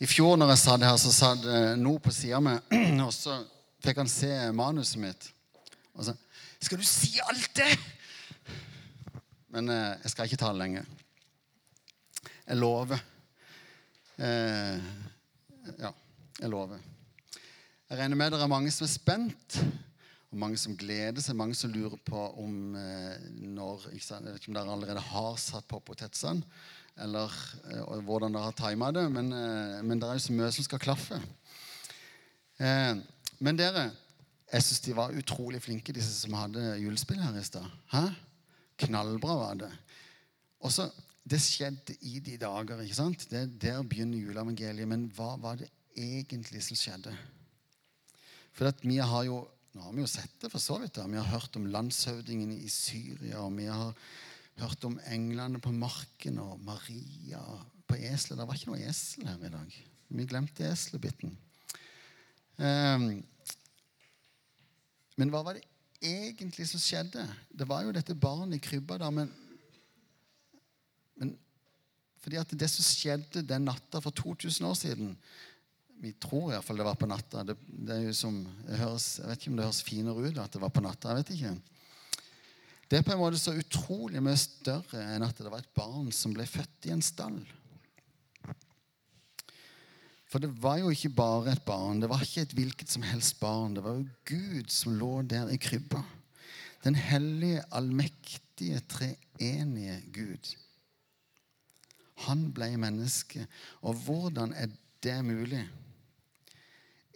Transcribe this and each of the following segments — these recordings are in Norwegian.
I fjor når jeg satt her, så satt noe på sida meg, og så fikk han se manuset mitt. Og så Skal du si alt det?! Men eh, jeg skal ikke ta det lenge. Jeg lover. Eh, ja, jeg lover. Jeg regner med det er mange som er spent, og mange som gleder seg, mange som lurer på om eh, når ikke sant? Jeg vet ikke om dere allerede har satt på potetsene, eller eh, hvordan dere har tima det, men, eh, men det er jo så mye som skal klaffe. Eh, men dere, jeg syns de var utrolig flinke, disse som hadde julespill her i stad. Knallbra var det. Og så, Det skjedde i de dager. ikke sant? Det, der begynner juleevangeliet. Men hva var det egentlig som skjedde? For at vi har jo nå har vi jo sett det, for så vidt. da. Vi har hørt om landshøvdingene i Syria, og vi har hørt om englene på marken og Maria på eselet. Det var ikke noe esel her i dag. Vi glemte eselbiten. Um, men hva var det egentlig som skjedde? Det var jo dette barnet i krybba der, men, men fordi at det som skjedde den natta for 2000 år siden Vi tror iallfall det var på natta. Det, det er jo som, høres, jeg vet ikke om det høres finere ut at det var på natta. jeg vet ikke. Det er på en måte så utrolig mye større enn at det var et barn som ble født i en stall. For det var jo ikke bare et barn. Det var ikke et hvilket som helst barn. Det var jo Gud som lå der i krybba. Den hellige, allmektige, treenige Gud. Han ble menneske. Og hvordan er det mulig?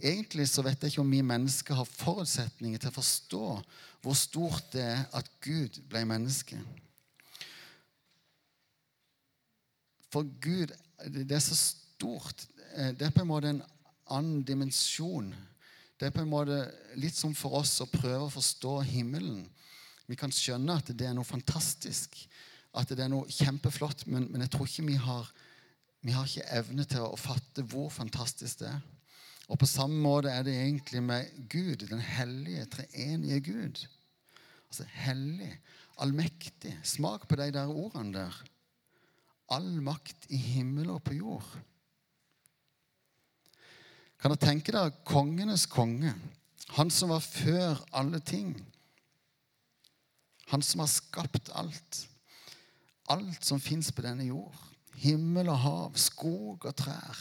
Egentlig så vet jeg ikke om vi mennesker har forutsetninger til å forstå hvor stort det er at Gud ble menneske. For Gud, det er så stort. Eh, det er på en måte en annen dimensjon. Det er på en måte litt som for oss å prøve å forstå himmelen. Vi kan skjønne at det er noe fantastisk, at det er noe kjempeflott, men, men jeg tror ikke vi har, vi har ikke evne til å fatte hvor fantastisk det er. Og på samme måte er det egentlig med Gud, den hellige, treenige Gud. Altså hellig, allmektig. Smak på de der ordene der. All makt i himmel og på jord. Kan du tenke deg kongenes konge? Han som var før alle ting. Han som har skapt alt. Alt som fins på denne jord. Himmel og hav, skog og trær.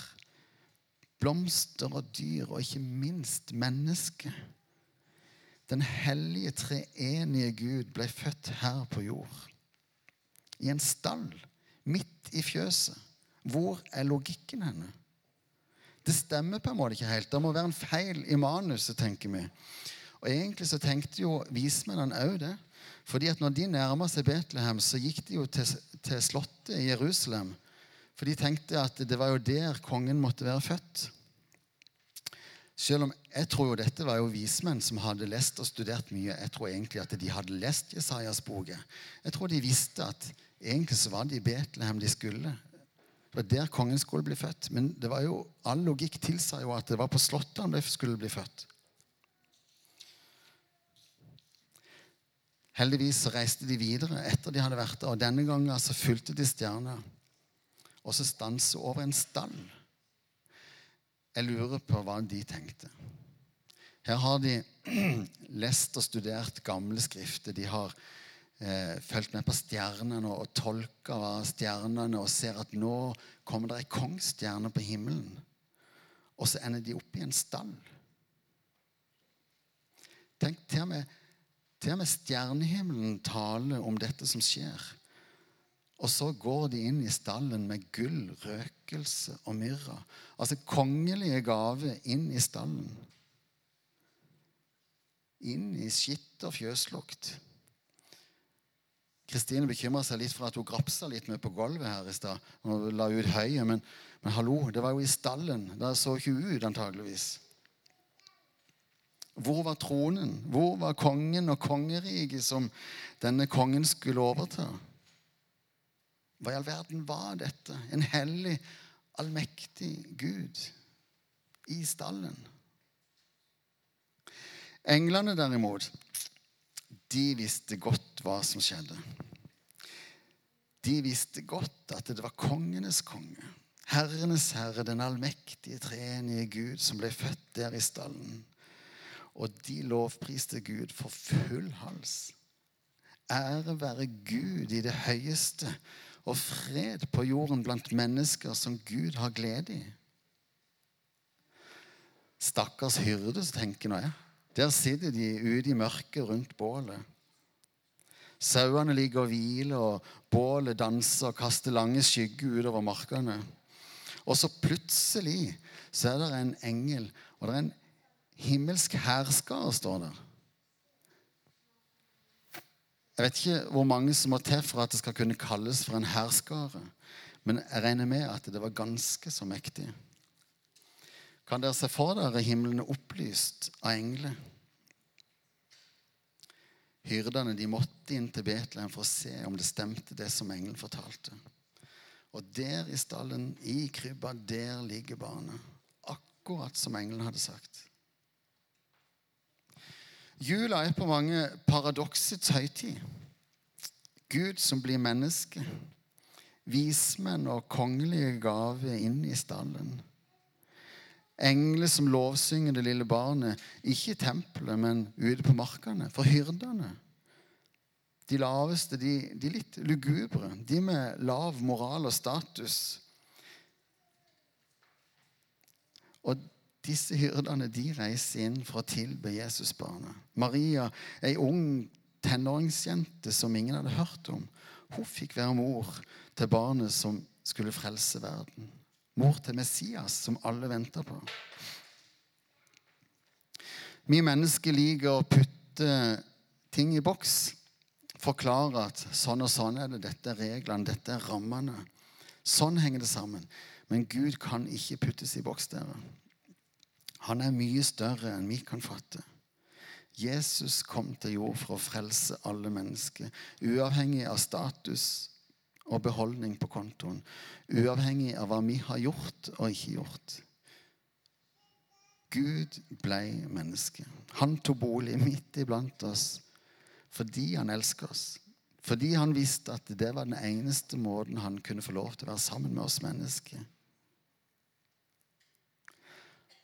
Blomster og dyr, og ikke minst menneske. Den hellige treenige Gud ble født her på jord. I en stall, midt i fjøset. Hvor er logikken henne? Det stemmer på en måte ikke helt. Det må være en feil i manuset, tenker vi. Og Egentlig så tenkte jo vismennene òg det. Fordi at når de nærma seg Betlehem, så gikk de jo til, til slottet i Jerusalem. For de tenkte at det var jo der kongen måtte være født. Selv om jeg tror jo dette var jo vismenn som hadde lest og studert mye. Jeg tror egentlig at de hadde lest Jesajas boke. Jeg tror de visste at egentlig så var det i Betlehem de skulle. Det var der kongen skulle bli født. Men det var jo, all logikk tilsa jo at det var på slottet han skulle bli født. Heldigvis så reiste de videre etter de hadde vært der. Og denne gangen så fulgte de stjerna. Og så stanse over en stall. Jeg lurer på hva de tenkte. Her har de lest og studert gamle skrifter. De har eh, fulgt med på stjernene og tolka stjernene og ser at nå kommer det ei kongsstjerne på himmelen. Og så ender de opp i en stall. Tenk, til og med, med stjernehimmelen taler om dette som skjer. Og så går de inn i stallen med gull, røkelse og myrra. Altså kongelige gaver inn i stallen. Inn i skitt og fjøslukt. Kristine bekymra seg litt for at hun grapsa litt med på gulvet her i stad. Hun la ut høyet, men, men, hallo, det var jo i stallen. Der så ikke hun ut, antageligvis. Hvor var tronen? Hvor var kongen og kongeriket som denne kongen skulle overta? Hva i all verden var dette? En hellig, allmektig Gud i stallen. Englene, derimot, de visste godt hva som skjedde. De visste godt at det var kongenes konge. Herrenes Herre, den allmektige, treenige Gud, som ble født der i stallen. Og de lovpriste Gud for full hals. Ære være Gud i det høyeste, og fred på jorden blant mennesker som Gud har glede i. Stakkars hyrde, tenker nå jeg. Der sitter de ute i mørket rundt bålet. Sauene ligger og hviler, og bålet danser og kaster lange skygger utover markene. Og så plutselig så er det en engel, og det er en himmelsk hærskare, står der. Jeg vet ikke hvor mange som må til for at det skal kunne kalles for en hærskare, men jeg regner med at det var ganske så mektig. Kan dere se for dere himlene opplyst av engler? Hyrdene de måtte inn til Betlehem for å se om det stemte, det som engelen fortalte. Og der i stallen, i krybba, der ligger barnet. Akkurat som engelen hadde sagt. Jula er på mange paradoksets høytid. Gud som blir menneske. Vismenn og kongelige gaver inn i stallen. Engler som lovsynger det lille barnet, ikke i tempelet, men ute på markene, for hyrdene. De laveste, de, de litt lugubre, de med lav moral og status. Og disse hyrdene de reiser inn for å tilbe Jesusbarnet. Maria, ei ung tenåringsjente som ingen hadde hørt om, hun fikk være mor til barnet som skulle frelse verden. Mor til Messias, som alle venter på. Vi mennesker liker å putte ting i boks. Forklare at sånn og sånn er det. Dette er reglene, dette er rammene. Sånn henger det sammen. Men Gud kan ikke puttes i boks, dere. Han er mye større enn vi kan fatte. Jesus kom til jord for å frelse alle mennesker, uavhengig av status og beholdning på kontoen. Uavhengig av hva vi har gjort og ikke gjort. Gud ble menneske. Han tok bolig midt iblant oss fordi han elsker oss. Fordi han visste at det var den eneste måten han kunne få lov til å være sammen med oss mennesker.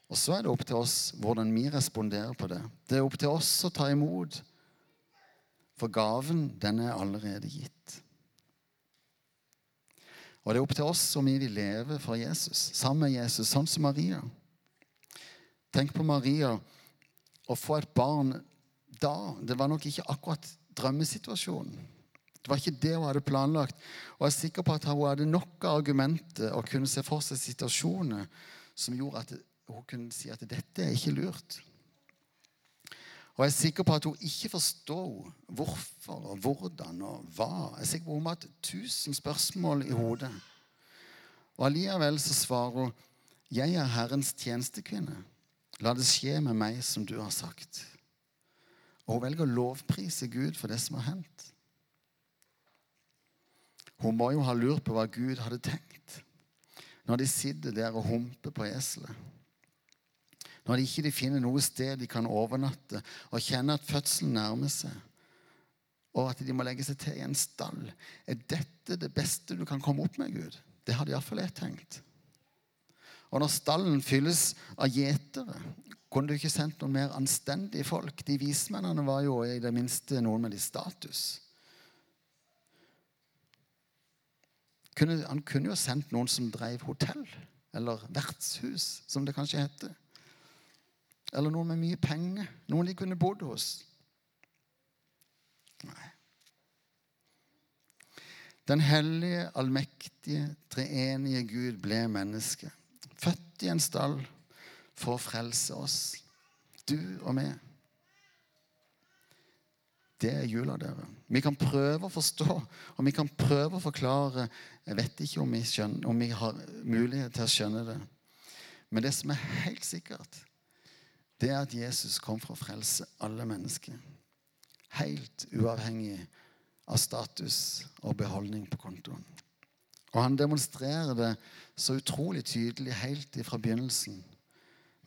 Og så er det opp til oss hvordan vi responderer på det. Det er opp til oss å ta imot. For gaven, den er allerede gitt. Og det er opp til oss om vi vil leve for Jesus, sammen med Jesus, sånn som Maria. Tenk på Maria. Å få et barn da Det var nok ikke akkurat drømmesituasjonen. Det var ikke det hun hadde planlagt. Og jeg er sikker på at hun hadde nok argumenter og kunne se for seg situasjoner som gjorde at hun kunne si at dette er ikke lurt. Og jeg er sikker på at hun ikke forstår hvorfor og hvordan og hva. Jeg er sikker på at hun har hatt tusen spørsmål i hodet. Og allikevel så svarer hun, 'Jeg er Herrens tjenestekvinne. La det skje med meg som du har sagt.' Og hun velger å lovprise Gud for det som har hendt. Hun må jo ha lurt på hva Gud hadde tenkt når de sitter der og humper på eselet. Når de ikke finner noe sted de kan overnatte og kjenner at fødselen nærmer seg, og at de må legge seg til i en stall. Er dette det beste du kan komme opp med, Gud? Det hadde iallfall jeg tenkt. Og når stallen fylles av gjetere, kunne du ikke sendt noen mer anstendige folk? De vismennene var jo i det minste noen med litt status. han kunne jo sendt noen som drev hotell, eller vertshus, som det kanskje heter. Eller noen med mye penger. Noen de kunne bodd hos. Nei. Den hellige, allmektige, treenige Gud ble menneske. Født i en stall for å frelse oss. Du og meg. Det er jula, dere. Vi kan prøve å forstå og vi kan prøve å forklare. Jeg vet ikke om vi, skjønner, om vi har mulighet til å skjønne det. Men det som er helt sikkert, det er at Jesus kom for å frelse alle mennesker. Helt uavhengig av status og beholdning på kontoen. Og han demonstrerer det så utrolig tydelig helt ifra begynnelsen.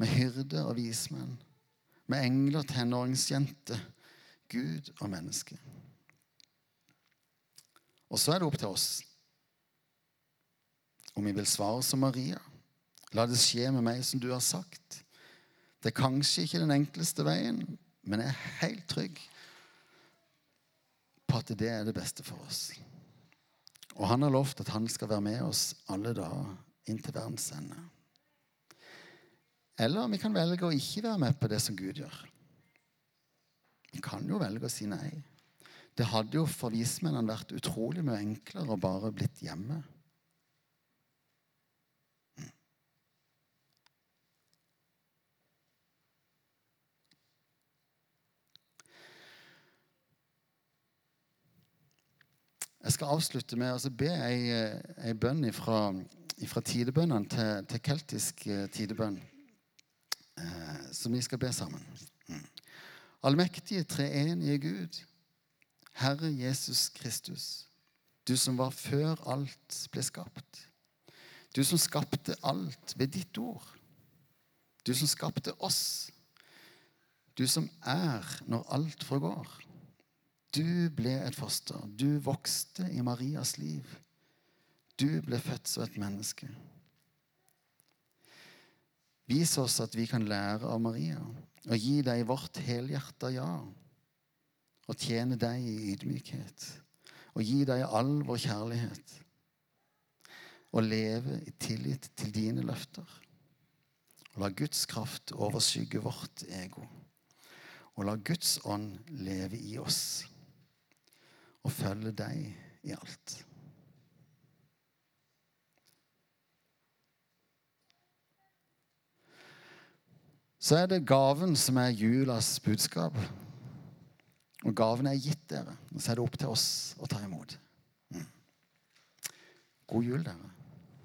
Med hyrde og vismenn, med engler, tenåringsjenter, Gud og menneske. Og så er det opp til oss. om vi vil svare som Maria. La det skje med meg som du har sagt. Det er kanskje ikke den enkleste veien, men jeg er helt trygg på at det er det beste for oss. Og han har lovt at han skal være med oss alle dager inntil verdens ende. Eller vi kan velge å ikke være med på det som Gud gjør. Vi kan jo velge å si nei. Det hadde jo for vismennene vært utrolig mye enklere å bare blitt hjemme. Jeg skal avslutte med å be ei, ei bønn fra tidebønnene til, til keltisk eh, tidebønn, eh, som vi skal be sammen. Mm. Allmektige, treenige Gud, Herre Jesus Kristus, du som var før alt ble skapt. Du som skapte alt ved ditt ord. Du som skapte oss. Du som er når alt forgår. Du ble et foster. Du vokste i Marias liv. Du ble født som et menneske. Vis oss at vi kan lære av Maria og gi deg vårt helhjerta ja. Og tjene deg i ydmykhet og gi deg all vår kjærlighet. Og leve i tillit til dine løfter. Og la Guds kraft overskygge vårt ego. Og la Guds ånd leve i oss og følge deg i alt. Så er det gaven som er julas budskap. Og gaven er gitt dere. Så er det opp til oss å ta imot. Mm. God jul, dere.